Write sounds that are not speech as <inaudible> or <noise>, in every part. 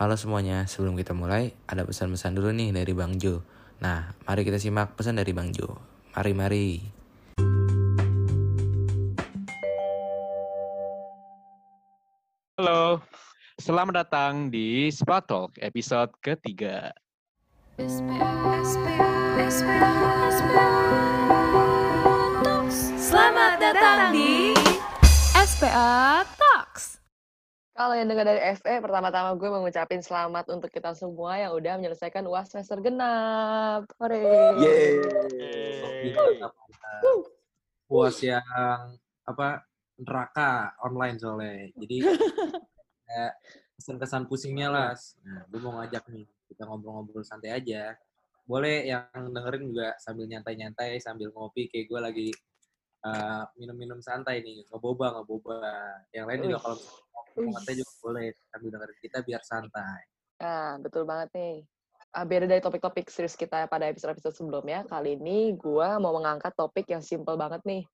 Halo semuanya, sebelum kita mulai, ada pesan-pesan dulu nih dari Bang Jo. Nah, mari kita simak pesan dari Bang Jo. Mari-mari. Halo, selamat datang di Spa Talk episode ketiga. Selamat datang di SPA Talks. Kalau yang dengar dari FE, pertama-tama gue mau ngucapin selamat untuk kita semua yang udah menyelesaikan UAS semester genap. Hore. Yeay. Puas yang apa neraka online soalnya. Jadi <laughs> kesan-kesan pusingnya lah. Nah, gue mau ngajak nih kita ngobrol-ngobrol santai aja. Boleh yang dengerin juga sambil nyantai-nyantai, sambil ngopi kayak gue lagi uh, minum-minum santai nih, ngeboba ngeboba. Yang lain juga Wih. kalau ngeteh juga boleh sambil dengerin kita biar santai. Nah, betul banget nih. Ah, beda dari topik-topik serius kita pada episode-episode sebelumnya, kali ini gue mau mengangkat topik yang simple banget nih.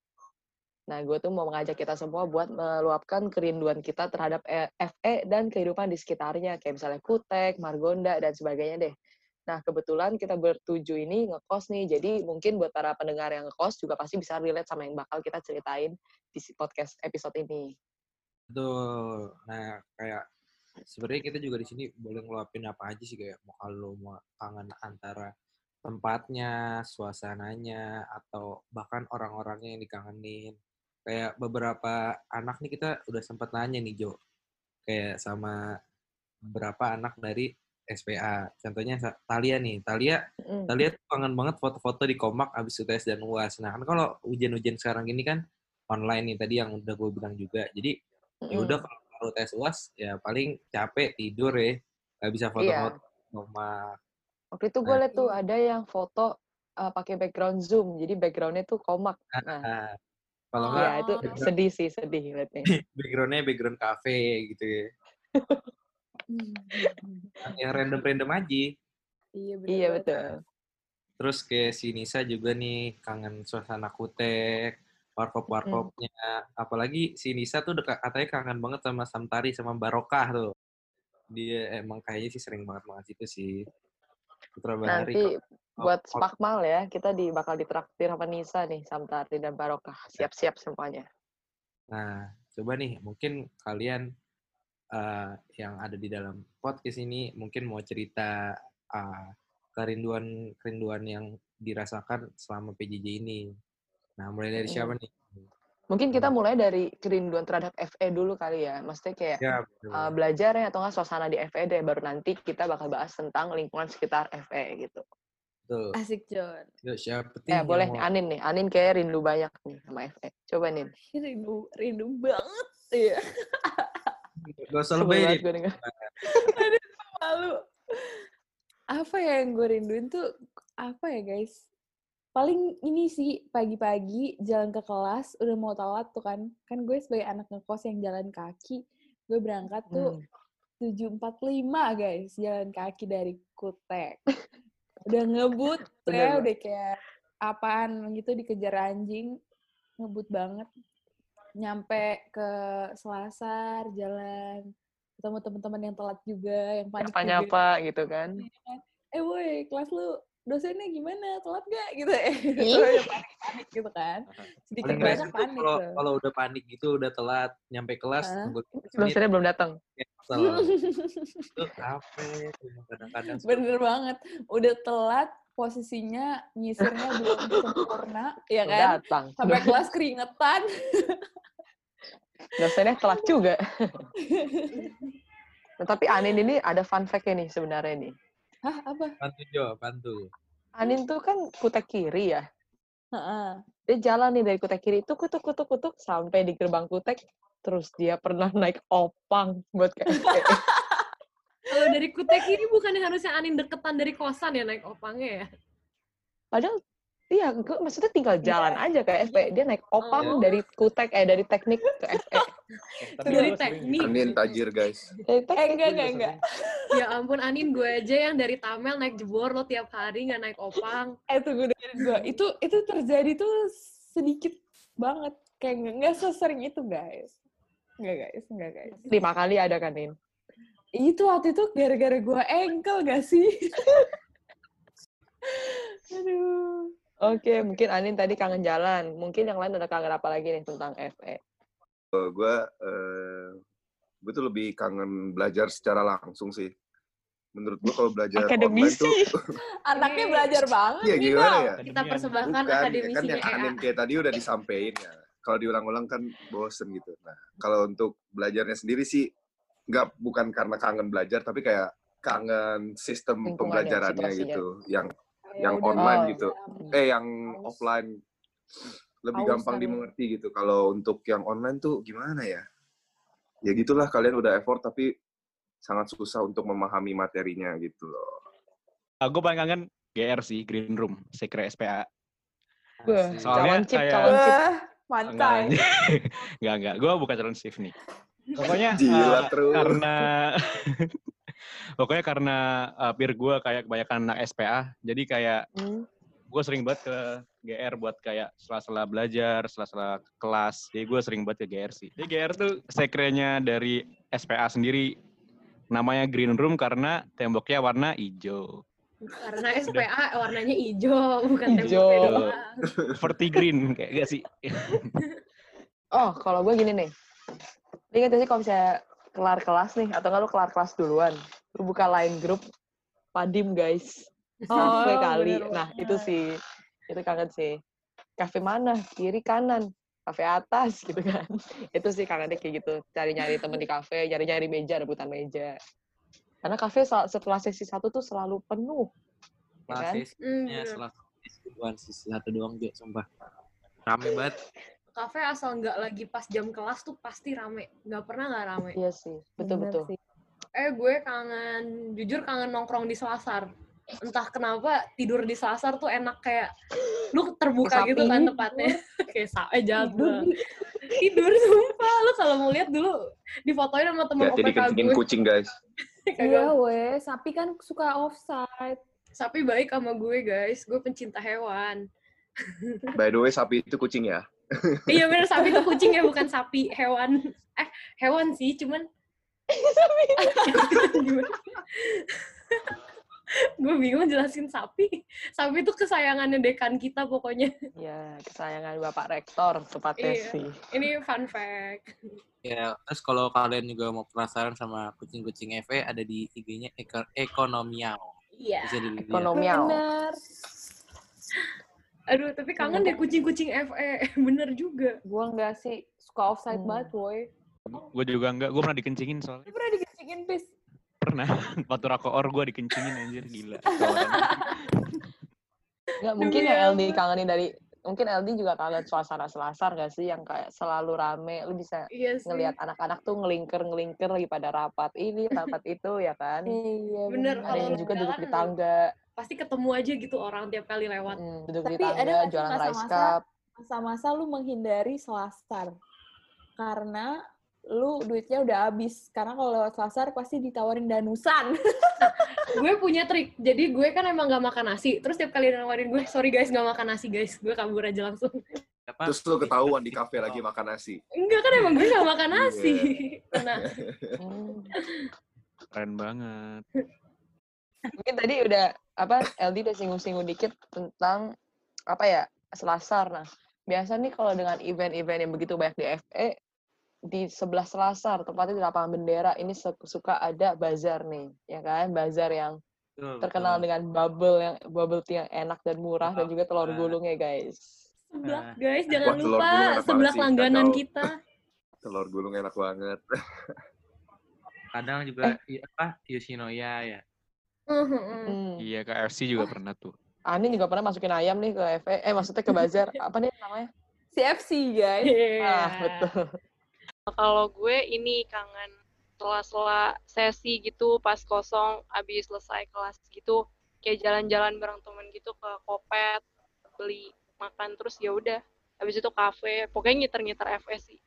Nah, gue tuh mau mengajak kita semua buat meluapkan kerinduan kita terhadap eh, FE dan kehidupan di sekitarnya, kayak misalnya Kutek, Margonda, dan sebagainya deh. Nah, kebetulan kita bertuju ini ngekos nih, jadi mungkin buat para pendengar yang ngekos juga pasti bisa relate sama yang bakal kita ceritain di podcast episode ini. Betul. Nah, kayak sebenarnya kita juga di sini boleh ngeluapin apa aja sih kayak mau kalau mau kangen antara tempatnya, suasananya, atau bahkan orang-orangnya yang dikangenin. Kayak beberapa anak nih kita udah sempat nanya nih Jo, kayak sama beberapa anak dari SPA. Contohnya Talia nih, Talia, Mm. Talia tuh kangen banget foto-foto di Komak abis UTS dan UAS. Nah kan kalau ujian-ujian sekarang gini kan online nih tadi yang udah gue bilang juga. Jadi ya Mm-mm. udah kalau tes uas ya paling capek tidur ya nggak bisa foto-foto rumah Waktu itu gue Nah. liat tuh ada yang foto uh, pakai background zoom, jadi backgroundnya tuh komak. Nah, Nah, kalau nggak ya itu sedih sih, sedih liatnya. <laughs> backgroundnya background cafe gitu ya <laughs> yang random-random aja. Iya bener iya betul. terus kayak si Nisa juga nih kangen suasana kutek warkop warkopnya apalagi si Nisa tuh dekat katanya kangen banget sama Samtari sama Barokah tuh. Dia emang kayaknya sih sering banget banget itu sih. Putra Bahari Nanti buat kalau- spakmal ya, kita di bakal ditraktir sama Nisa nih, Samtari dan Barokah. Siap-siap semuanya. Nah, coba nih, mungkin kalian eh, yang ada di dalam podcast ini mungkin mau cerita eh, kerinduan kerinduan yang dirasakan selama PJJ ini. Nah, mulai dari siapa nih? Mungkin kita mulai dari kerinduan terhadap FE dulu kali ya. Maksudnya kayak Ya, betul. uh, belajar ya atau nggak suasana di FE deh. Baru nanti kita bakal bahas tentang lingkungan sekitar FE gitu. betul. Asik John. Yuk, siapa nih Eh yang boleh mau- nih, Anin nih. Anin kayak rindu banyak nih sama FE. Coba Nin. Rindu, rindu banget ya. <laughs> Gak usah lebay denger. <laughs> Malu. Apa ya yang gue rinduin tuh apa ya guys? Paling ini sih pagi-pagi jalan ke kelas udah mau telat tuh kan. Kan gue sebagai anak ngekos yang jalan kaki, gue berangkat tuh Hmm. 7.45 guys, jalan kaki dari Kutek. <laughs> Udah ngebut, ya udah kayak apaan gitu dikejar anjing. Ngebut banget. Nyampe ke Selasar, jalan ketemu teman-teman yang telat juga, yang panik juga. Nyapa-nyapa gitu kan. Eh woi, kelas lu dosennya gimana? Telat gak? Gitu. <laughs> Eh, Ih. udah panik-panik gitu kan. Sedikit Paling banyak panik kalau tuh. kalau udah panik gitu, udah telat, nyampe kelas, Hah? tunggu 15 menit, Dosennya belum datang. kesel. <laughs> Itu apa ya, kadang-kadang Bener banget. Udah telat, posisinya nyisirnya belum <laughs> sempurna, ya kan? datang. Sampai kelas keringetan. Dosennya telat juga. <laughs> Nah, tapi Anin ini ada fun fact-nya nih sebenarnya nih. Hah, apa? Bantu Jo, bantu. Anin tuh kan kutek kiri ya. Heeh. Dia jalan nih dari kutek kiri itu kutuk kutuk kutuk sampai di gerbang kutek. Terus dia pernah naik opang buat ke FE. <laughs> Kalau dari Kutek ini bukannya harusnya Anin deketan dari kosan ya naik opangnya ya? Padahal iya, gue maksudnya tinggal jalan aja ke FE. Dia naik opang Oh. dari kutek eh dari teknik ke FE. <laughs> Tapi Dari gue teknik. Anin tajir guys. Dari Eh, enggak, enggak, enggak. Ya ampun Anin gue aja yang dari Tamel naik jebor lo tiap hari nggak naik opang. Eh, tunggu dengerin gue. Itu, itu terjadi tuh sedikit banget. Kayak nggak- nggak sesering itu, guys. Enggak, guys. Enggak, guys. Lima kali ada kan, Nin? Itu waktu itu gara-gara gue engkel gak sih? <laughs> Aduh. Oke, mungkin Anin tadi kangen jalan. Mungkin yang lain ada kangen apa lagi nih tentang E? FE? gue eh, gue tuh lebih kangen belajar secara langsung sih. Menurut gue kalau belajar online <laughs> Akademisi. tuh, Anaknya belajar banget iya gimana ya? Kita persembahkan Bukan, ya kan akademisinya yang EA. Anin kayak tadi udah disampaikan ya. Kalau diulang-ulang kan bosen gitu. Nah, kalau untuk belajarnya sendiri sih nggak bukan karena kangen belajar, tapi kayak kangen sistem pembelajarannya gitu, yang Ya yang udah, online Oh, gitu. Eh, yang Haus. offline lebih Haus gampang kali. dimengerti gitu. Kalau untuk yang online tuh gimana ya? Ya gitulah kalian udah effort tapi sangat susah untuk memahami materinya gitu loh. gue paling kangen GR sih, Green Room, Sekre SPA. Wah. Soalnya calon chip, kayak- calon chip. Mantai. Enggak, enggak. Gue bukan calon shift nih. Pokoknya Gila eh, terus. karena <laughs> pokoknya karena uh, peer gue kayak kebanyakan anak SPA, jadi kayak Hmm. gue sering banget ke GR buat kayak sela-sela belajar, sela-sela kelas. Jadi gue sering banget ke GR sih. Jadi GR tuh sekrenya dari SPA sendiri namanya Green Room karena temboknya warna hijau. Karena SPA warnanya hijau, bukan Hijau. temboknya doang. Vertigreen kayak gak sih? <laughs> Oh, kalau gue gini nih. Ingat sih kalau misalnya kelar kelas nih, atau nggak lu kelar kelas duluan, lu buka line grup, padim guys. <laughs> Oh, kali. bener Nah, itu sih. Itu kangen sih. Kafe mana? Kiri, kanan. Kafe atas gitu kan. <laughs> itu sih kangennya kayak gitu. Cari-nyari temen di kafe, nyari-nyari meja, rebutan meja. Karena kafe setelah sesi satu tuh selalu penuh. Ya Setelah kan? Sesinya, bener. setelah sesi satu doang juga, sumpah. Rame banget. Kafe asal nggak lagi pas jam kelas tuh pasti rame. Nggak pernah nggak rame. Iya sih. Bener Betul-betul. sih. Eh gue kangen, jujur kangen nongkrong di Selasar. Entah kenapa tidur di Selasar tuh enak kayak lu terbuka Kayak gitu kan tempatnya. <laughs> kayak sa eh jahat Tidur sumpah. Lu kalau mau lihat dulu difotoin sama temen Hati OPK gue. kucing guys. <laughs> Iya weh, sapi kan suka offside. Sapi baik sama gue guys. Gue pencinta hewan. <laughs> By the way sapi itu kucing ya. Iya bener sapi itu kucing ya bukan sapi hewan. Eh hewan sih cuman <laughs> gue bingung jelasin sapi. Sapi itu kesayangannya dekan kita pokoknya. Iya, kesayangan Bapak Rektor tepatnya Iya. sih. Ini fun fact. Ya, terus kalau kalian juga mau penasaran sama kucing-kucing FE, ada di IG-nya Eko- Ekonomial. Iya. Ekonomial. Aduh, tapi kangen deh kucing-kucing FE. <laughs> Bener juga. Gua enggak sih suka offside Hmm. banget, woi. Gue juga enggak. Gue pernah dikencingin soalnya. Pernah dikencingin, Pis? Pernah. <laughs> Waktu rakoor gue dikencingin anjir. Gila. <laughs> Nggak, mungkin LD apa? kangenin dari mungkin LD juga kangen suasana selasar gak sih yang kayak selalu rame lu bisa Iya sih. ngelihat anak-anak tuh ngelingker ngelingker lagi pada rapat ini rapat itu ya kan Iya, Bener, ada kalau yang juga duduk di tangga Pasti ketemu aja gitu orang tiap kali lewat. hmm, duduk di Tapi ada tangga sih jualan rice masa-masa- cup Masa-masa lu menghindari selasar. Karena lu duitnya udah habis. Karena kalau lewat selasar pasti ditawarin danusan. <laughs> gue punya trik. Jadi gue kan emang gak makan nasi. Terus tiap kali nawarin gue, sorry guys gak makan nasi guys. Gue kabur aja langsung. Apa? Terus lu ketahuan di kafe lagi makan nasi. Enggak kan emang gue gak makan nasi. Nah, Hmm. <laughs> Keren banget. mungkin tadi udah apa LD udah singgung-singgung dikit tentang apa ya selasar nah biasa nih kalau dengan event-event yang begitu banyak di FE di sebelah selasar tepatnya di lapangan bendera ini suka ada bazar nih ya kan bazar yang Betul, terkenal betul. dengan bubble yang bubble tea yang enak dan murah dan juga telur Nah. gulungnya guys sebelah guys jangan Wah, lupa gulung sebelah sih, langganan kita. Telur gulung enak banget. <laughs> Kadang juga i- apa Yoshinoya ya. hmm. Iya, KFC juga pernah tuh. Ani juga pernah masukin ayam nih ke FE eh maksudnya ke bazar <laughs> apa nih namanya CFC, guys. Iya. ah betul Kalau gue ini kangen sela-sela sesi gitu pas kosong abis selesai kelas gitu kayak jalan-jalan bareng temen gitu ke kopet beli makan terus ya udah habis itu kafe pokoknya ngiter-ngiter FS sih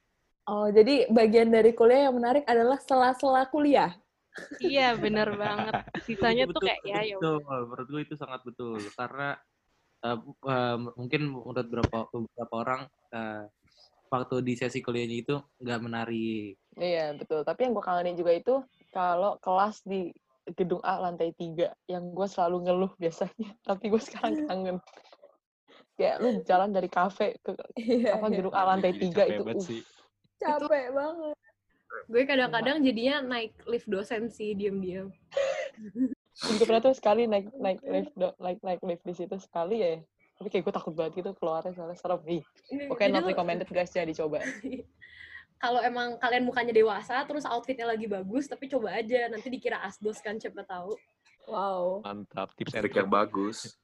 Oh, jadi bagian dari kuliah yang menarik adalah sela-sela kuliah. iya bener banget sisanya Itu tuh kayak ya ya betul. Menurut gue itu sangat betul karena eh, eh, mungkin menurut beberapa beberapa orang eh, waktu di sesi kuliahnya itu nggak menarik. Iya betul. Tapi yang gue kangenin juga itu kalau kelas di gedung A lantai tiga yang gue selalu ngeluh biasanya <laughs> tapi gue sekarang <laughs> kangen kayak lu jalan dari kafe ke Iya, apa iya. gedung A lantai Iya, tiga capek itu banget uh, sih. Capek banget. Gue kadang-kadang jadinya naik lift dosen sih diam-diam. gue pernah tuh sekali naik naik lift do- naik naik lift di situ sekali ya tapi kayak gue takut banget gitu keluarnya soalnya serem ih oke Jadi not recommended <laughs> guys jangan dicoba Kalau emang kalian mukanya dewasa, terus outfitnya lagi bagus, tapi coba aja nanti dikira asdos kan siapa tahu. Wow. Mantap tips Trik yang bagus.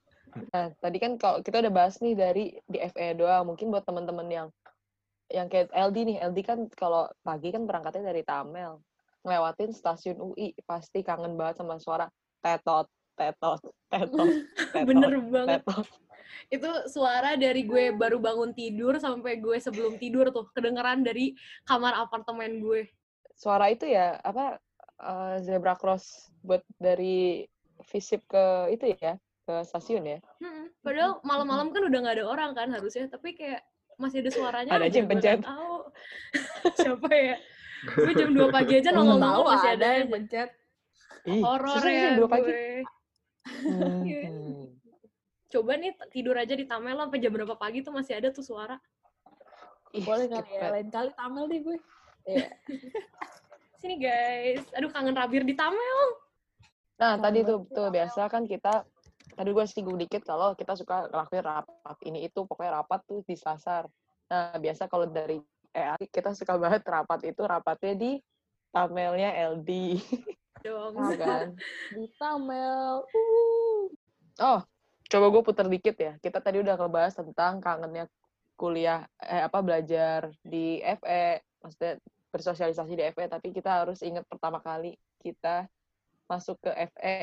Nah, tadi kan kalau kita udah bahas nih dari di FE doang, mungkin buat teman-teman yang yang kayak LD nih, LD kan kalau pagi kan berangkatnya dari Tamel, ngelewatin stasiun UI, pasti kangen banget sama suara tetot, tetot, tetot, <laughs> tetot, Bener banget. tetot. Itu suara dari gue baru bangun tidur sampai gue sebelum tidur tuh, kedengeran dari kamar apartemen gue. Suara itu ya apa eh, zebra cross buat dari visip ke itu ya ke stasiun ya. Mm-mm. Padahal malam-malam kan udah nggak ada orang kan harusnya, tapi kayak masih ada suaranya Ada aja yang pencet. tahu. <laughs> Siapa ya? Gue jam 2 pagi aja Gua <laughs> nongol-nongol tahu masih ada ada yang pencet. Ih, Horor ya dua pagi. gue. <laughs> Iya. Hmm. Coba nih tidur aja di Tamel sampai jam berapa pagi tuh masih ada tuh suara. Ih, Boleh kali ya, lain kali tampil deh gue. Iya. <laughs> Sini guys. Aduh kangen rabir di Tamel. Nah, tadi Sama tuh tuh biasa kan kita tadi gue singgung dikit kalau kita suka ngelakuin rapat ini itu pokoknya rapat tuh di Selasar. Nah, biasa kalau dari EA kita suka banget rapat itu rapatnya di tamelnya LD. Dong. Gitu kan. <laughs> Di Tamel. Uh. Oh, coba gue puter dikit ya. Kita tadi udah ngebahas tentang kangennya kuliah eh apa belajar di FE, maksudnya bersosialisasi di FE, tapi kita harus ingat pertama kali kita masuk ke FE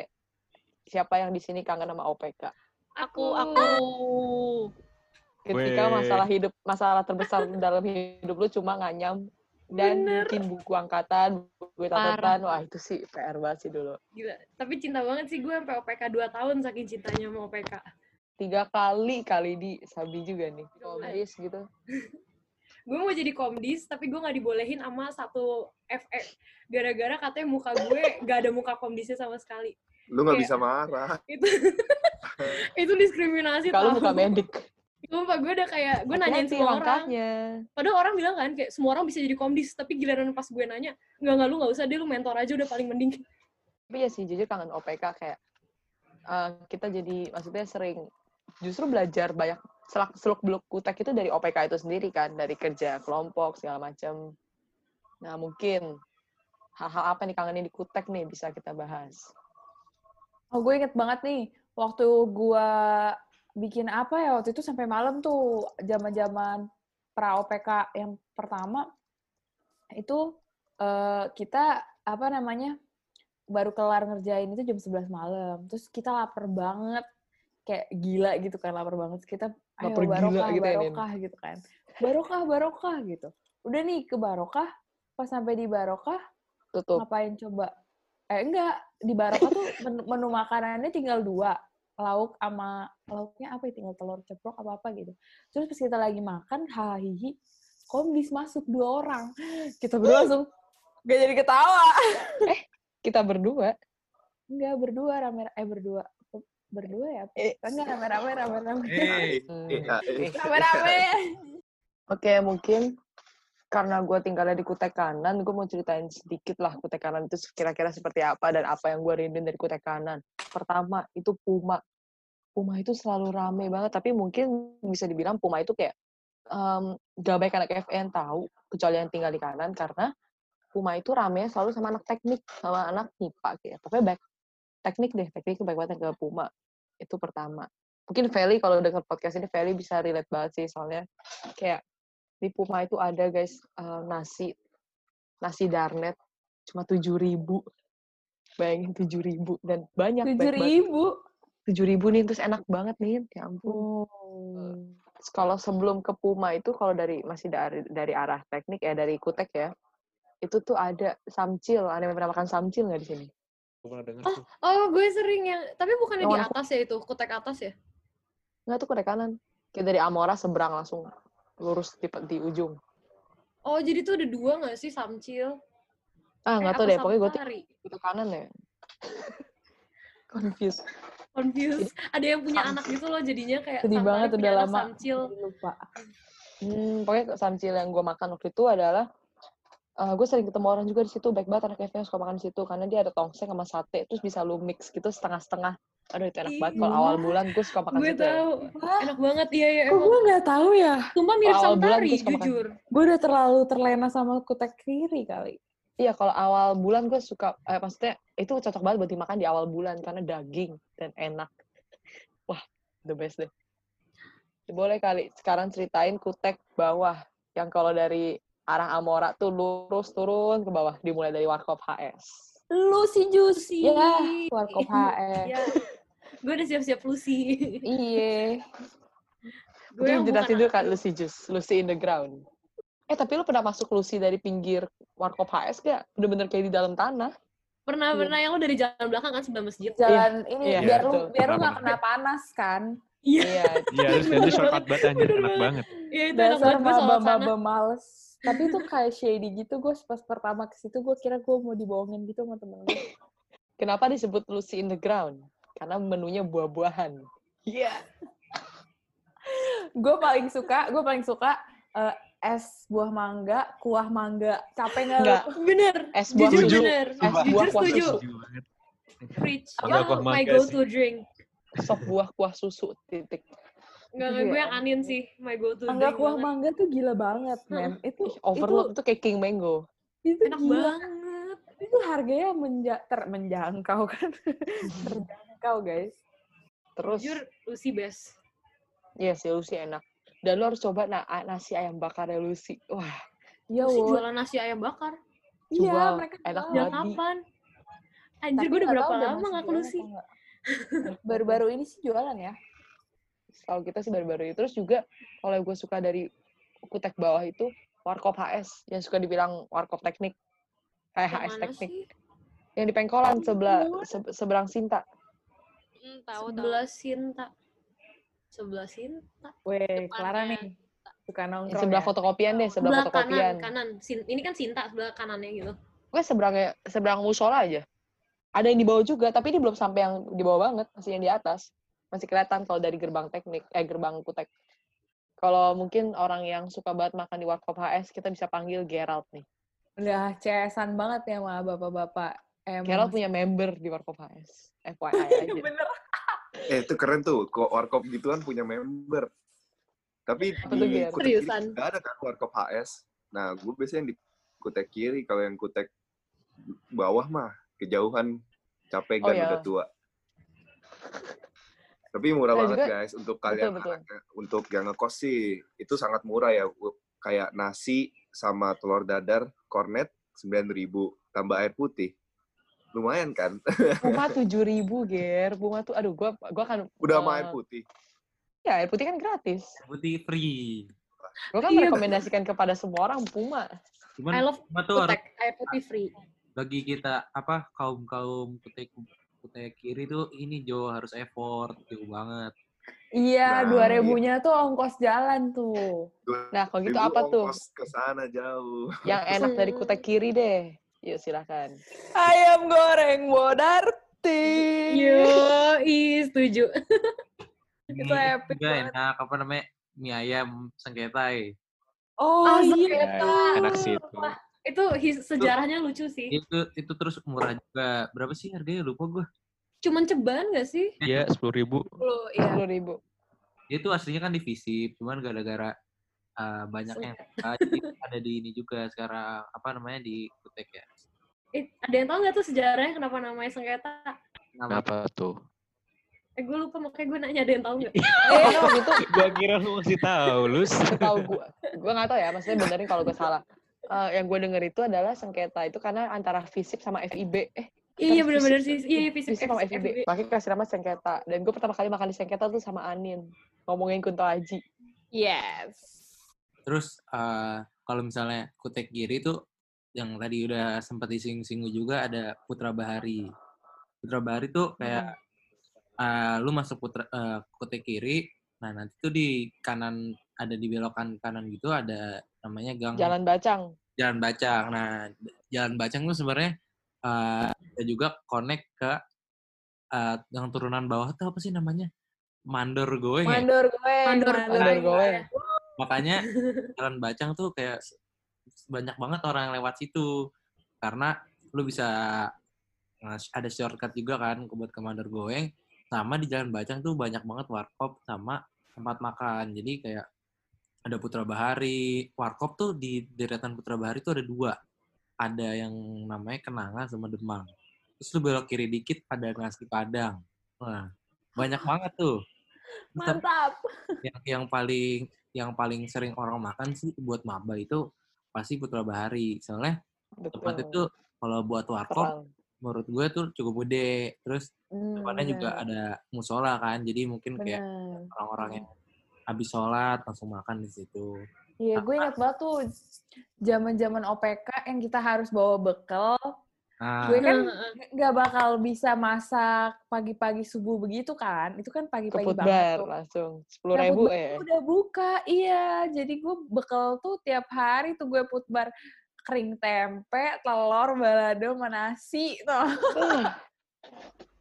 siapa yang di sini kangen sama OPK. Aku, aku. ketika masalah hidup masalah terbesar dalam hidup lu cuma nganyam dan Bener. mungkin buku angkatan buku catatan wah itu sih PR banget sih dulu Gila. Tapi cinta banget sih gue sampai OPK 2 tahun saking cintanya sama OPK. tiga kali kali di Sabi juga nih komdis gitu <laughs> Gue mau jadi komdis, tapi gue nggak dibolehin sama satu FE. Gara-gara katanya muka gue gak ada muka komdisnya sama sekali. Lu nggak bisa marah. <laughs> Itu <laughs> itu diskriminasi kalau buka medik Sumpah gue udah kayak, gue nanyain semua orang. langkahnya Padahal orang bilang kan, kayak semua orang bisa jadi komdis. Tapi giliran pas gue nanya, nggak nggak lu nggak usah deh, lu mentor aja udah paling mending. tapi ya sih jujur kangen OPK kayak eh, kita jadi maksudnya sering justru belajar banyak selak seluk beluk kutek itu dari OPK itu sendiri kan dari kerja kelompok segala macam nah mungkin hal-hal apa nih kangenin di kutek nih bisa kita bahas Oh, gue inget banget nih, waktu gue bikin apa ya, waktu itu sampai malam tuh, zaman-zaman pra OPK yang pertama, itu eh, kita, apa namanya, baru kelar ngerjain itu jam 11 malam. Terus kita lapar banget, kayak gila gitu kan, lapar banget. Kita, ayo Lapar gila barokah, gitu ya, barokah gitu kan. Barokah, barokah gitu. Udah nih ke barokah, pas sampai di barokah, tutup ngapain coba? Eh enggak, di Barokah tuh menu, menu makanannya tinggal dua. Lauk sama lauknya apa ya? Tinggal telur ceplok apa apa gitu. Terus pas kita lagi makan, hahihi, komdis masuk dua orang. <gasps> Kita berdua langsung gak jadi ketawa. <laughs> kita berdua Enggak berdua rame eh berdua berdua ya? Eh. Enggak rame-rame rame-rame. Eh, eh. Rame-rame. <laughs> Oke, mungkin karena gue tinggalnya di Kutek Kanan, gue mau ceritain sedikit lah Kutek Kanan itu kira-kira seperti apa dan apa yang gue rinduin dari Kutek Kanan. Pertama, itu Puma. Puma itu selalu rame banget, tapi mungkin bisa dibilang Puma itu kayak em, gak baik anak FN tahu, kecuali yang tinggal di kanan, karena Puma itu rame selalu sama anak teknik, sama anak MIPA kayak. Pokoknya baik teknik deh, teknik itu baik banget ke Puma. Itu pertama. Mungkin Feli kalau denger podcast ini, Feli bisa relate banget sih, soalnya kayak di Puma itu ada guys eh, nasi nasi darnet cuma tujuh ribu bayangin tujuh ribu dan banyak Tujuh ribu. Tujuh ribu nih terus enak banget nih ya ampun Oh. Kalau sebelum ke Puma itu kalau dari masih dari dari arah teknik ya dari Kutek ya itu tuh ada samcil ada yang pernah makan samcil nggak di sini Gue pernah denger Oh, tuh. oh gue sering yang, tapi bukannya Yang di atas ya itu, kutek atas ya? nggak tuh Kutek kanan kayak dari Amora seberang langsung lurus di, di ujung Oh, jadi tuh ada dua nggak sih samcil? Ah, Eh, nggak tahu deh. Pokoknya gue tuh kanan ya. <laughs> Confused. Confused. Ada yang punya anak gitu loh jadinya kayak Sedih banget punya udah lama. Samcil. Jadi lupa. Hmm, pokoknya samcil yang gue makan waktu itu adalah gue sering ketemu orang juga di situ baik banget anak yang suka makan di situ karena dia ada tongseng sama sate terus bisa lu mix gitu setengah-setengah aduh itu enak banget kalau Iya. awal bulan gue suka makan Gue situ ya. tahu. Wah, Enak banget iya ya kok gue nggak tahu ya? Sumpah mirip Awal bulan Santari, gue suka makan. jujur. Gue udah terlalu terlena sama kutek kiri kali. Iya, kalau awal bulan gue suka, eh, maksudnya itu cocok banget buat dimakan di awal bulan karena daging dan enak. Wah, the best deh. Boleh kali sekarang ceritain kutek bawah yang kalau dari arah Amora tuh lurus turun ke bawah dimulai dari Warkop HS. Lucy Juicy. Ya. Warkop HS. Iya. Gue udah siap-siap Lucy. Iya. gue yang bukan dulu kan. Lucy Juice, Lucy in the ground. Eh tapi lu pernah masuk Lucy dari pinggir Warkop HS gak? Bener-bener kayak di dalam tanah. Pernah Iya. pernah yang lo dari jalan belakang kan sebelah masjid. Jalan ini iya, biar lu betul. biar lu nggak kena panas kan. Iya. Iya. Iya, terus nanti shortcut banget anjir, enak banget. banget. Iya itu enak banget gue sholat sana. males. Tapi itu kayak shady gitu. Gue pas pertama ke situ gue kira gue mau dibohongin gitu sama temen gue. Kenapa disebut Lucy in the ground? Karena menunya buah-buahan. Iya. gue paling suka, gue paling suka eh, es buah mangga, kuah mangga. Capek nggak? Enggak. Bener. Es buah Jujur susu. bener. Es buah Jujur kuah setuju. susu. Preach. Itu kuah my go sih. to drink. Sop buah kuah susu. Titik. Enggak, Iya. gue yang anin sih. My go to Mangga drink kuah banget. mangga tuh gila banget, men. Itu Ih, overload itu kayak king mango. itu, Enak gila. banget. Itu harganya menja ter menjangkau kan. <laughs> Terjangkau, guys. Terus, Jujur Lucy best. iya sih Lucy enak. Dan lu harus coba na nasi ayam bakarnya Lucy. Wah, Iya, Lucy Wot. jualan nasi ayam bakar. Iya, mereka Enak banget. Kapan? Anjir, Tapi gue udah berapa tahu lama nggak ke Lucy? <laughs> Baru-baru ini sih jualan ya. Kalau kita sih baru-baru itu. Terus juga kalau gue suka dari kutek bawah itu warkop HS yang suka dibilang warkop teknik. Kayak Yang HS mana teknik. sih? Yang di Pengkolan sebelah se- seberang Sinta. Hmm, tahu tahu. Sebelah Sinta. Sebelah Sinta. Weh, Clara nih. Suka nongkrong sebelah ya. fotokopian deh, sebelah Sebelah fotokopian. kanan, kanan. Sin- ini kan Sinta sebelah kanannya gitu. Gue seberangnya seberang musola aja. Ada yang di bawah juga, tapi ini belum sampai yang di bawah banget, masih yang di atas. Masih kelihatan kalau dari gerbang teknik, eh gerbang kutek. Kalau mungkin orang yang suka banget makan di Warkop HS, kita bisa panggil Gerald nih. Udah CS-an banget ya sama bapak-bapak. Emang Gerald punya member di Warkop HS. FYI aja. <laughs> bener. Eh itu keren tuh, kok warkop gituan punya member. Tapi Apa di kutek kiri nggak ada kan warkop HS. Nah, gue biasanya yang di kutek kiri, kalau yang kutek bawah mah kejauhan, capek Oh, kan iya. udah tua. Tapi murah Nah, banget juga- guys untuk kalian betul. anak- untuk yang ngekos sih itu sangat murah ya. Kayak nasi sama telur dadar kornet 9.000 tambah air putih. Lumayan kan? Puma <laughs> tujuh ribu, Ger. Puma tuh, aduh, gua gua kan Udah sama eh, air putih. Ya, air putih kan gratis. Putih free. Gue kan Iya. merekomendasikan kepada semua orang Puma. Cuman I love cuma tuh kutek, air putih free. bagi kita apa kaum kaum kutek kutek kiri tuh ini Jo harus effort jauh banget. Iya, Nah, dua ribunya tuh ongkos jalan tuh. Nah, kalau gitu 2.000 apa tuh? ongkos ke sana jauh. Yang enak dari kutek kiri deh. Yuk, silakan. Ayam goreng Bodarti. Yo, i setuju. Itu epic juga banget. enak apa namanya mie ayam sengketai. Oh Ah, iya. sengketa. enak sih itu. Itu his- sejarahnya lucu sih. Itu itu terus murah juga. Berapa sih harganya lupa gue. Cuman ceban gak sih? Iya, sepuluh ribu. Lu, iya. Sepuluh ribu. Itu aslinya kan di Visip, cuman gara-gara uh, banyak yang jadi ada di ini juga sekarang apa namanya di kutek ya. Eh, ada yang tahu nggak tuh sejarahnya kenapa namanya sengketa? Nama Kenapa tuh? Eh, gue lupa makanya gue nanya ada yang tahu nggak? <laughs> Eh, waktu itu Gua kira lu masih tahu, Lus. tahu gue. Gue nggak tahu ya, maksudnya benerin kalau gue salah. Eh, yang gue denger itu adalah sengketa itu karena antara FISIP sama FIB. Eh, Iya Kan bener-bener fisik- sih. Iya, iya, fisik FISIP sama FIB. Makanya kasih nama sengketa. Dan gue pertama kali makan di sengketa tuh sama Anin. Ngomongin Kunto Aji. Yes. Terus uh, kalau misalnya kutek kiri tuh yang tadi udah sempat disinggung-singgung juga ada Putra Bahari. Putra Bahari tuh kayak uh, lu masuk putra uh, kutek kiri, nah nanti tuh di kanan ada di belokan kanan gitu ada namanya gang Jalan Bacang. Jalan Bacang. Nah, Jalan Bacang tuh sebenarnya eh, ada juga connect ke eh, yang turunan bawah tuh apa sih namanya? Mandor Goeng ya? Mandor gue. Mandor Mandor Goeng. Makanya <laughs> Jalan Bacang tuh kayak banyak banget orang yang lewat situ. Karena lu bisa ada shortcut juga kan buat ke Mandor Goeng. Sama di Jalan Bacang tuh banyak banget warkop sama tempat makan. Jadi kayak ada Putra Bahari. Warkop tuh di deretan Putra Bahari tuh ada dua. Ada yang namanya Kenanga sama Demang. Terus lu belok kiri dikit ada nasi Padang. Nah, banyak banget tuh. Mantap. yang yang paling yang paling sering orang makan sih buat maba itu pasti Putra Bahari. Soalnya tempat Betul. itu kalau buat warkop menurut gue tuh cukup gede. Terus Hmm, depannya juga bener. ada musola kan. Jadi mungkin kayak Bener. orang-orang yang habis sholat langsung makan di situ. Iya, gue ingat banget tuh zaman-zaman OPK yang kita harus bawa bekal. Nah, Gue kan nggak bakal bisa masak pagi-pagi subuh begitu kan. Itu kan pagi-pagi banget tuh. langsung. Sepuluh Nah, ribu ya. udah buka, iya. Jadi gue bekal tuh tiap hari tuh gue put bar kering tempe, telur, balado, sama nasi tuh.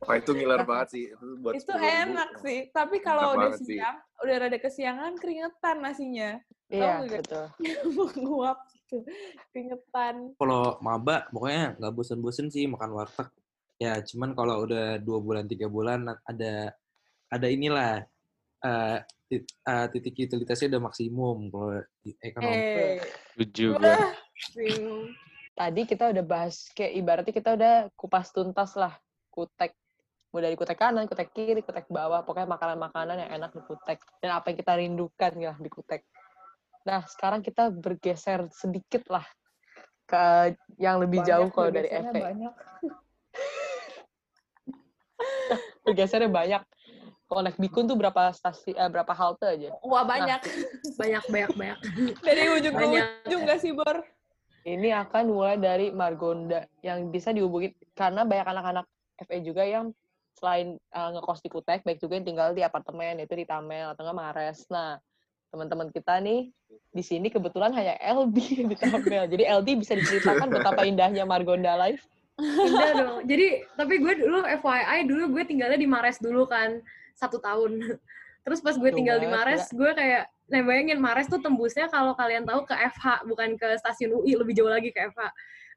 Wah itu ngiler banget sih. Itu buat itu 10.000. enak sih. Tapi kalau udah banget sih. siang, udah rada kesiangan keringetan nasinya. Iya, betul. <laughs> Menguap gitu. Keringetan. kalau maba pokoknya nggak bosen-bosen sih makan warteg. Ya cuman kalau udah dua bulan tiga bulan ada ada inilah eh, tit- eh, titik utilitasnya udah maksimum kalau di ekonomi. Eh, Setuju gue. wah, Bingung. Tadi kita udah bahas kayak ibaratnya kita udah kupas tuntas lah kutek mulai dari kutek kanan, kutek kiri, kutek bawah, pokoknya makanan-makanan yang enak di kutek dan apa yang kita rindukan ya di kutek. Nah, sekarang kita bergeser sedikit lah ke yang lebih jauh banyak kalau dari bergesernya FE. Banyak. <laughs> Bergesernya banyak. Kalau naik Bikun tuh berapa stasi eh, berapa halte aja? Wah, <laughs> banyak. Banyak, banyak, banyak. <laughs> Dari ujung ke Banyak. ujung gak sih, Bor? Ini akan mulai dari Margonda yang bisa dihubungi karena banyak anak-anak FE juga yang selain uh, ngekos di Kutek, baik juga yang tinggal di apartemen yaitu di Tamel atau nggak Mares. Nah, teman-teman kita nih di sini kebetulan hanya LD di Tamel. Jadi LD bisa diceritakan betapa indahnya Margonda Life. Indah dong. Jadi, tapi gue dulu FYI, dulu gue tinggalnya di Mares dulu kan, satu tahun. <laughs> Terus pas gue tinggal di Mares, gue kayak, nah bayangin Mares tuh tembusnya kalau kalian tahu ke FH, bukan ke stasiun UI, lebih jauh lagi ke FH.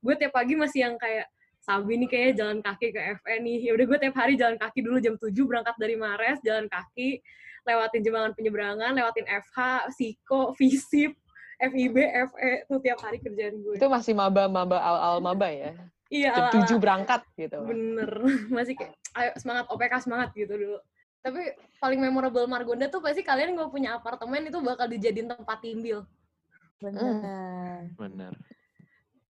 Gue tiap pagi masih yang kayak, Sabi nih kayaknya jalan kaki ke FE nih. Ya udah gue tiap hari jalan kaki dulu jam 7 berangkat dari Mares, jalan kaki, lewatin jembatan penyeberangan, lewatin FH, Siko, Visip, FIB, FE, tuh tiap hari kerjaan gue. Itu masih maba-maba al-al maba ya. iya, Jam. 7 berangkat gitu. Bener, <laughs> masih kayak, ayo semangat OPK semangat gitu dulu. Tapi paling memorable Margonda tuh pasti kalian nggak punya apartemen itu bakal dijadiin tempat timbil. Benar. Bener.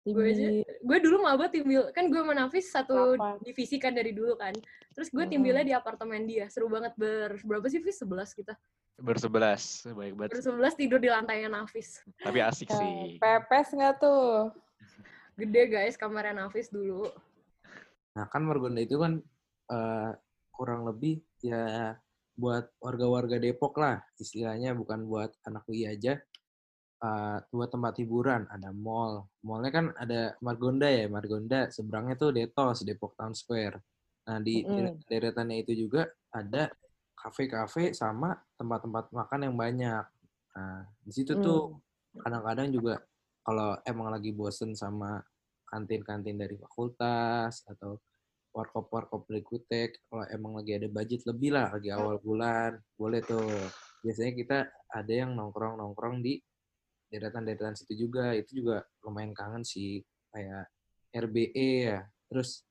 Gue aja, gue dulu maba timbil, kan gue sama Nafis satu Delapan. divisi kan dari dulu kan. Terus gue timbilnya di apartemen dia, seru banget ber, berapa sih Fis? 11 kita. Bersebelas. Baik banget. Bersebelas tidur di lantainya Nafis. Tapi asik sih. Pepes nggak tuh? Gede guys kamarnya Nafis dulu. Nah kan Margonda itu kan eh, kurang lebih ya buat warga-warga Depok lah istilahnya bukan buat anak UI aja. Eh, buat tempat hiburan ada mall. Mallnya kan ada Margonda ya Margonda seberangnya tuh Detos Depok Town Square. Nah di Mm-mm. deretannya itu juga ada kafe-kafe sama tempat-tempat makan yang banyak. Nah di situ tuh kadang-kadang juga kalau emang lagi bosen sama kantin-kantin dari fakultas atau warkop-warkop dari kutek kalau emang lagi ada budget lebih lah lagi awal bulan boleh tuh biasanya kita ada yang nongkrong-nongkrong di deretan-deretan situ juga itu juga lumayan kangen sih kayak RBE ya terus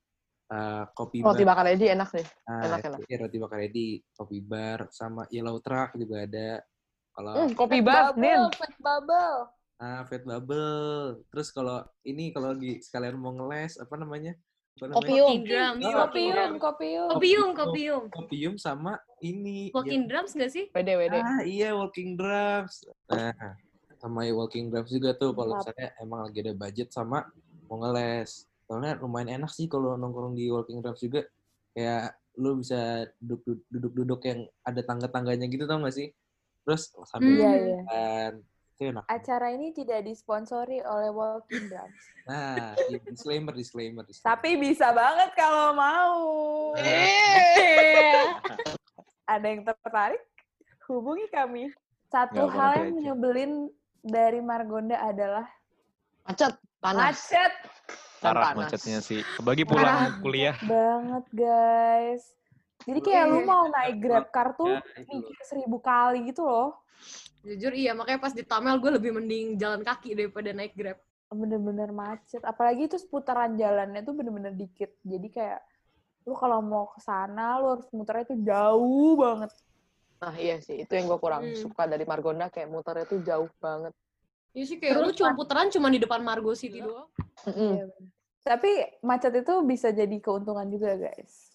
eh, kopi Roti bar bakar Edi enak nih. Nah, enak, enak. RBE, roti bakar ready kopi bar sama yellow truck juga ada kalau Hmm, kopi bar, bubble, Nin. fat bubble. Ah, Fat Bubble. Terus kalau ini kalau lagi sekalian mau ngeles apa namanya? Apa namanya? Kopium. Kopium, drums. kopium. Kopium, kopium. Kopium sama ini. Walking yang- drums gak sih? Wede, wede. Ah, iya Walking Drums. Nah, sama Walking Drums juga tuh kalau misalnya emang lagi ada budget sama mau ngeles. Soalnya lumayan enak sih kalau nongkrong di Walking Drums juga. Kayak lu bisa duduk-duduk yang ada tangga-tangganya gitu tau gak sih? Terus sambil Hmm. Iya, iya. makan. Itu enak. Acara ini tidak disponsori oleh Walking Drums. Nah, di- disclaimer, disclaimer, disclaimer. Tapi bisa banget kalau mau. <laughs> Ada yang tertarik? Hubungi kami. Satu Nggak, hal yang nyebelin dari Margonda adalah Macet, panas. macet Parah panas. macetnya sih. Kebagi pulang kuliah. banget, guys. Jadi kayak lu Iya. mau naik Grab car tuh Ya, mikir seribu kali gitu loh. Jujur iya, makanya pas di Tamel gue lebih mending jalan kaki daripada naik Grab. Bener-bener macet. Apalagi itu seputaran jalannya tuh bener-bener dikit. Jadi kayak lu kalau mau ke sana lu harus muternya tuh jauh banget. Nah iya sih, itu yang gue kurang Hmm. suka dari Margonda, kayak muternya tuh jauh banget. Iya sih kayak lu cuma puteran cuma di depan Margo City doang. Mm-mm. Iya, bener. Tapi macet itu bisa jadi keuntungan juga, guys.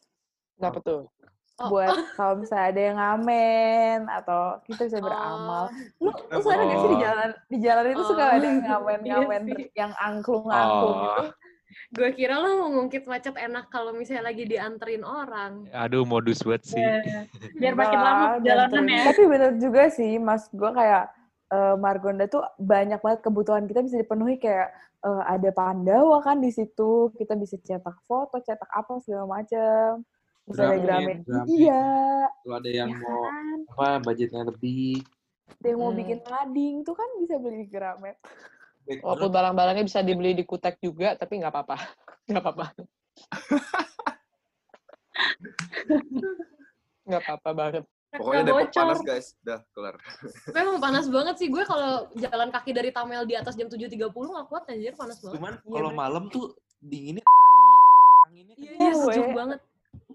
Kenapa tuh? Oh, Buat <laughs> kalau misalnya ada yang ngamen atau kita bisa beramal. Lu, lu sadar gak sih di Oh. jalan di jalan itu suka Oh. ada yang ngamen-ngamen <laughs> Iya yang angklung-angklung Oh. gitu. Gue kira lo mau ngungkit macet enak kalau misalnya lagi dianterin orang. Aduh modus buat sih. Iya. Biar makin lama lah, perjalanan ya. Tapi bener juga sih, Mas. Gue kayak eh, Margonda tuh banyak banget kebutuhan kita bisa dipenuhi kayak eh, ada Pandawa kan di situ. Kita bisa cetak foto, cetak apa segala macam. Bisa ada Gramet. Iya. Kalau ada yang ya mau kan? apa budgetnya lebih, Ada yang mau Hmm. bikin mading tuh kan bisa beli di Gramet. Walaupun barang-barangnya bisa dibeli di Kutek juga, tapi nggak apa-apa. <laughs> Nggak apa-apa. <laughs> Nggak apa-apa banget. Pokoknya Nggak Depok bocor. panas guys. Dah, kelar. Emang panas <laughs> banget sih. Gue kalau jalan kaki dari Tamel di atas jam 7.30 gak kuat anjir, panas banget. Cuman Iya, kalau malam tuh dinginnya anginnya Iya, kencang. iya, sejuk banget.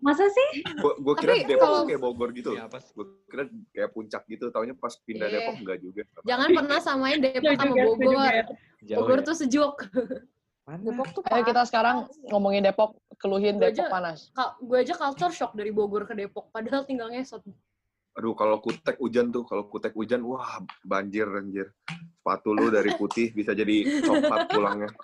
Masa sih? Gue kira Tapi Depok kalau- kayak Bogor gitu. Iya, sih? Gue kira kayak puncak gitu. Taunya pas pindah Iya. Depok enggak juga. Jangan pernah samain Depok sama Bogor. juga. Jauh Bogor ya. tuh sejuk. Mana? Depok tuh Ayo kita panas. sekarang ngomongin Depok, keluhin Gua Depok aja- panas. Gue aja culture shock dari Bogor ke Depok. Padahal tinggal ngesot. Aduh, kalau kutek hujan tuh, kalau kutek hujan, wah banjir anjir. Sepatu lu dari putih bisa jadi coklat pulangnya. <laughs>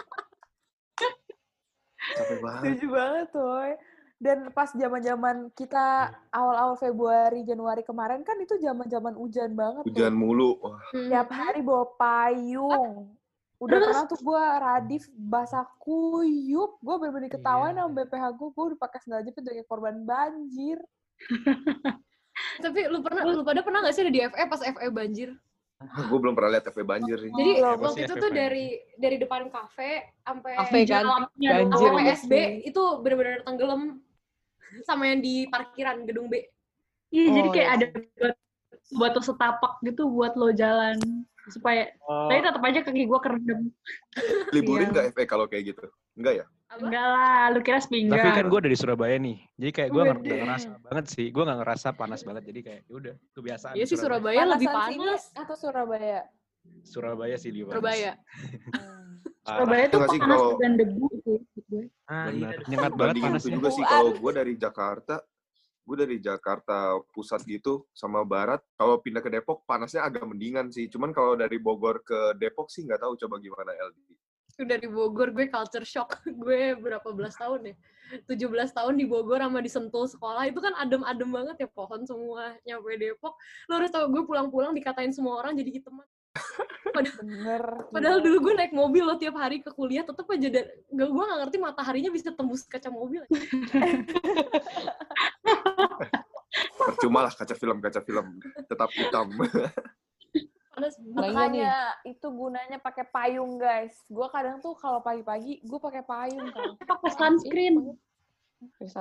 Capek banget. Setuju banget, Toy. Dan pas zaman-zaman kita awal-awal Februari, Januari kemarin kan itu zaman-zaman hujan banget Hujan tuh. mulu. Wah, Tiap hari bawa payung. Udah pernah tuh gue radif basah kuyup. Gue bener-bener ketawain Iya. sama BPH gue. Gue udah pakai sandal jepit sebagai korban banjir. <laughs> Tapi lu pernah, lu pada pernah gak sih ada di FE pas FE banjir? gue belum pernah lihat TV banjir sih. Jadi. Apa waktu itu FE tuh banjir? dari dari depan kafe sampai Kafe kan, banjir. sampai Iya SB itu bener-bener tenggelam sama yang di parkiran gedung B. Iya, jadi Oh, kayak iya ada buat, setapak gitu buat lo jalan supaya Oh, tapi tetap aja kaki gue kerendam. <laughs> Liburin Iya. nggak FE kalau kayak gitu? Enggak ya? Enggak lah, lu kira sepinggang. Tapi kan gue dari Surabaya nih, jadi kayak gue nggak ngerasa banget sih, gue nggak ngerasa panas banget, jadi kayak ya udah kebiasaan. Iya sih Surabaya lebih Panasan sini panas. atau Surabaya? Surabaya sih lebih. Surabaya. <laughs> Hmm. Surabaya tuh sih, panas kalau- dan debu sih. ah, iya. Benar, nyengat banget panasnya. itu juga sih kalau gue dari Jakarta, gue dari Jakarta pusat gitu sama barat, kalau pindah ke Depok panasnya agak mendingan sih. Cuman kalau dari Bogor ke Depok sih nggak tahu coba gimana LD. Dari Bogor gue culture shock. <laughs> Gue berapa belas tahun ya? 17 tahun di Bogor sama di Sentul sekolah itu kan adem-adem banget ya pohon semua nyampe Depok. Lo harus tau gue pulang-pulang dikatain semua orang jadi hitam. Padahal, Bener. padahal gila. dulu gue naik mobil loh tiap hari ke kuliah tetep aja da- gak gue gak ngerti mataharinya bisa tembus kaca mobil. Percuma lah kaca film kaca film tetap hitam. Nah, iya. Makanya itu gunanya pakai payung, guys. Gue kadang tuh kalau pagi-pagi gue pakai payung kan. Pakai sunscreen.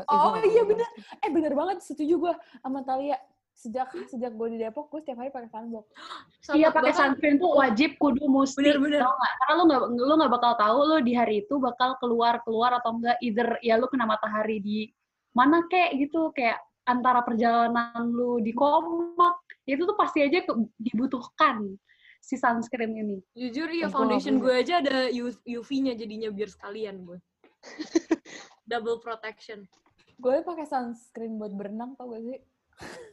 Oh iya bener. Eh bener banget setuju gue sama Talia. Sejak sejak gue di Depok, gue setiap hari pakai sunblock. <gasps> Sama Iya pakai sunscreen tuh wajib kudu mesti. Bener-bener. Tau nggak? Karena lu nggak lu nggak bakal tahu lu di hari itu bakal keluar keluar atau enggak either ya lu kena matahari di mana kek gitu kayak antara perjalanan lu di komak itu tuh pasti aja ke- dibutuhkan si sunscreen ini. Jujur iya nggak foundation gue aja ada UV-nya jadinya biar sekalian gue. <laughs> Double protection. Gue pakai sunscreen buat berenang tau gak sih?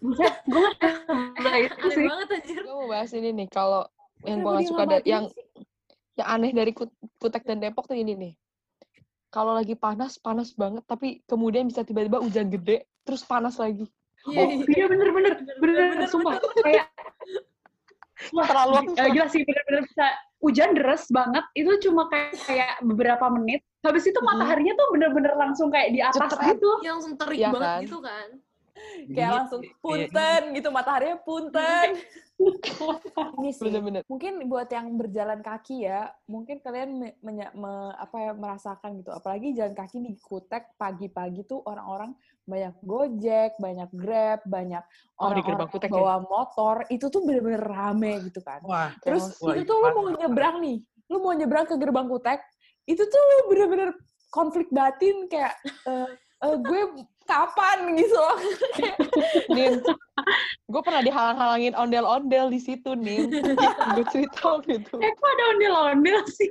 Gue <laughs> Aneh banget anjir. Gue mau bahas ini nih, kalau yang gue gak suka nggak da- matiin yang sih? yang aneh dari Kut- Kutek dan Depok tuh ini nih. Kalau lagi panas, panas banget, tapi kemudian bisa tiba-tiba hujan gede, terus panas lagi. Iya, Oh iya. iya bener bener bener, bener, sumpah kayak Wah, Terlalu eh, gila sih bener-bener bisa hujan deras banget itu cuma kayak kayak beberapa menit habis itu mataharinya tuh bener-bener langsung kayak di atas Cepet. gitu Yang langsung terik Iya banget kan? gitu kan. Kayak langsung punten gitu mataharinya punten. <laughs> Ini sih. Bener-bener. mungkin buat yang berjalan kaki ya mungkin kalian me- menya- me- apa ya merasakan gitu. Apalagi jalan kaki di Kutek pagi-pagi tuh orang-orang banyak gojek banyak grab banyak Oh, orang-orang yang Kutek ya? bawa motor. Itu tuh bener-bener rame gitu kan. Wah, terus Wah, itu tuh lu mau nyebrang nih lu mau nyebrang ke gerbang Kutek itu tuh bener-bener konflik batin kayak eh, eh, gue kapan gitu loh <laughs> Nin, gue pernah dihalang-halangin ondel-ondel di situ, Nin. gue cerita gitu. eh kok ada ondel-ondel sih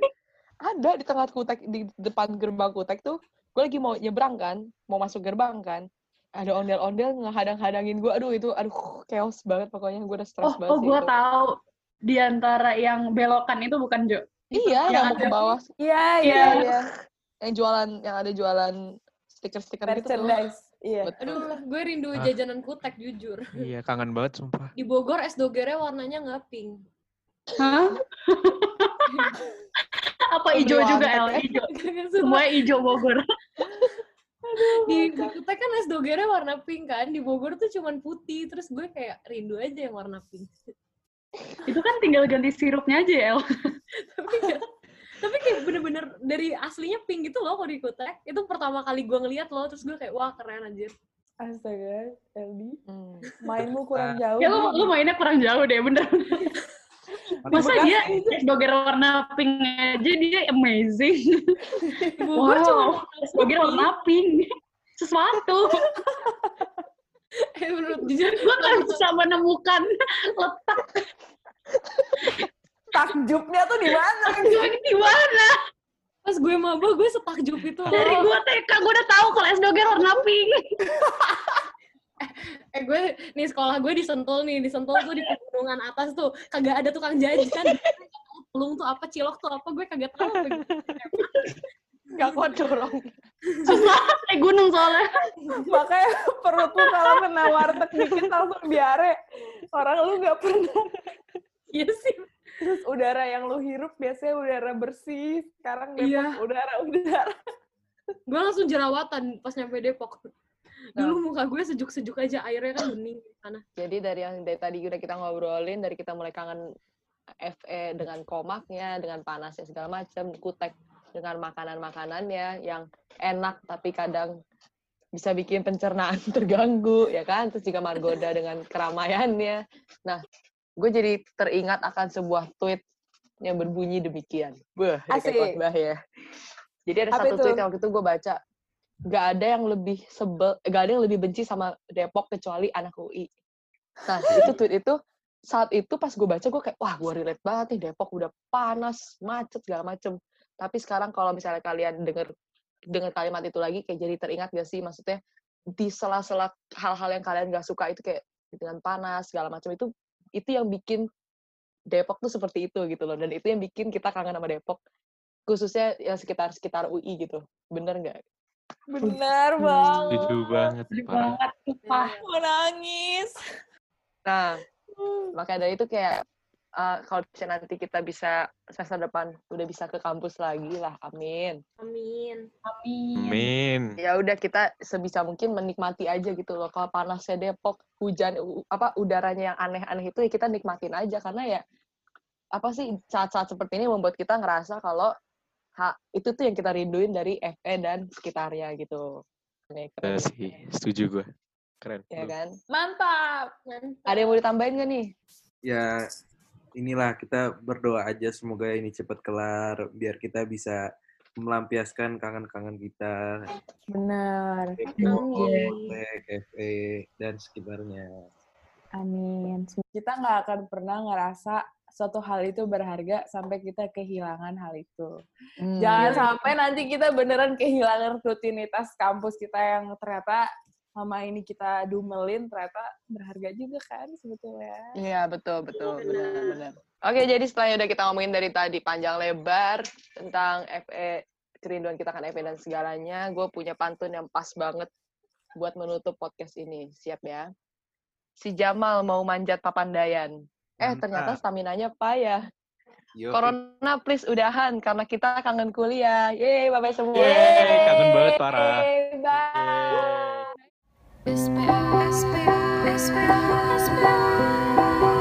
Ada di tengah kutek, di depan gerbang kutek tuh, gue lagi mau nyebrang kan, mau masuk gerbang kan. Ada ondel-ondel ngehadang-hadangin gue, aduh itu, aduh chaos banget pokoknya, gue udah oh stres banget oh gue tahu di antara yang belokan itu bukan Jo Iya, Yang yang mau ke bawah. iya Iya. iya iya Yang jualan, yang ada jualan stiker-stiker gitu tuh. merchandise iya Betul. Aduh, gue rindu Ah. jajanan kutek jujur. Iya, kangen banget sumpah. Di Bogor es dogernya warnanya nggak pink. Hah? <laughs> apa hijau juga El hijau <laughs> Semua semua hijau Bogor di, di kutek kan es dogernya warna pink kan. Di Bogor tuh cuman putih. Terus gue kayak rindu aja yang warna pink. itu kan tinggal ganti sirupnya aja ya El <laughs> tapi kayak, tapi kayak bener-bener dari aslinya pink gitu loh kalau di kutek. Itu pertama kali gue ngeliat loh. Terus gue kayak wah keren anjir. astaga Eldi Hmm. mainmu kurang jauh ya lu, nih. lu mainnya kurang jauh deh bener masa dia doger warna pink aja dia amazing Bogor cuma wow es doger warna pink sesuatu eh, menurut jujur gue nggak bisa menemukan letak takjubnya tuh di mana? Gue di mana? Pas gue maba gue setakjub itu. Dari gue TK gue udah tahu kalau es doger warna pink. <laughs> Eh gue nih sekolah gue di Sentul nih di Sentul tuh di pegunungan atas tuh. Kagak ada tukang jajan. Pelung tuh apa cilok tuh apa gue kagak tahu. Gak kuat dorong. susah naik gunung soalnya. Makanya perut lu kalau kena warteg dikit langsung diare. Orang lu nggak pernah. Iya sih terus udara yang lu hirup biasanya udara bersih sekarang Depok Iya. udara udara gue langsung jerawatan pas nyampe Depok Nah. dulu muka gue sejuk-sejuk aja airnya kan bening sana Jadi dari yang dari tadi udah kita ngobrolin, dari kita mulai kangen FE dengan komaknya, dengan panasnya segala macam, kutek dengan makanan-makanannya yang enak tapi kadang bisa bikin pencernaan <laughs> terganggu, ya kan? Terus juga Margoda dengan keramaiannya. Nah, gue jadi teringat akan sebuah tweet yang berbunyi demikian. Beuh, Asik. khotbah ya. Jadi ada Apa satu itu? tweet yang waktu itu gue baca, gak ada yang lebih sebel, gak ada yang lebih benci sama Depok kecuali anak UI. Nah, itu tweet itu saat itu pas gue baca gue kayak wah gue relate banget nih Depok udah panas, macet segala macem. Tapi sekarang kalau misalnya kalian denger dengar kalimat itu lagi kayak jadi teringat gak sih maksudnya di sela-sela hal-hal yang kalian gak suka itu kayak dengan panas segala macam itu itu yang bikin Depok tuh seperti itu gitu loh dan itu yang bikin kita kangen sama Depok khususnya yang sekitar sekitar UI gitu. Bener nggak? Benar Hmm. banget. Setuju banget. Banget sumpah. Mau nangis. Nah, makanya dari itu kayak eh, kalau misalnya nanti kita bisa semester depan udah bisa ke kampus lagi lah, amin. amin amin Amin. Ya udah kita sebisa mungkin menikmati aja gitu loh. Kalau panasnya Depok, hujan apa udaranya yang aneh-aneh itu ya kita nikmatin aja karena ya apa sih saat-saat seperti ini membuat kita ngerasa kalau ha, itu tuh yang kita rinduin dari FE dan sekitarnya gitu. Nih, keren, Iya sih, setuju gue. Keren. ya kan? mantap Ada yang mau ditambahin gak nih? ya inilah kita berdoa aja semoga ini cepat kelar biar kita bisa melampiaskan kangen-kangen kita. Benar. FE dan sekitarnya. Amin. Kita nggak akan pernah ngerasa suatu hal itu berharga sampai kita kehilangan hal itu. Hmm. Jangan sampai nanti kita beneran kehilangan rutinitas kampus kita yang ternyata sama ini kita dumelin ternyata berharga juga kan sebetulnya. Iya betul betul benar-benar. Oke jadi setelah udah kita ngomongin dari tadi panjang lebar tentang FE kerinduan kita kan FE dan segalanya, gue punya pantun yang pas banget buat menutup podcast ini. Siap ya? Si Jamal mau manjat papandayan, Eh, ternyata Mantap. stamina-nya payah. Yo, Corona please udahan karena kita kangen kuliah. Yeay, bye-bye semua. Yeay, kangen banget, parah. Yeay, Bye. Yeay. Espera, espera, espera, espera.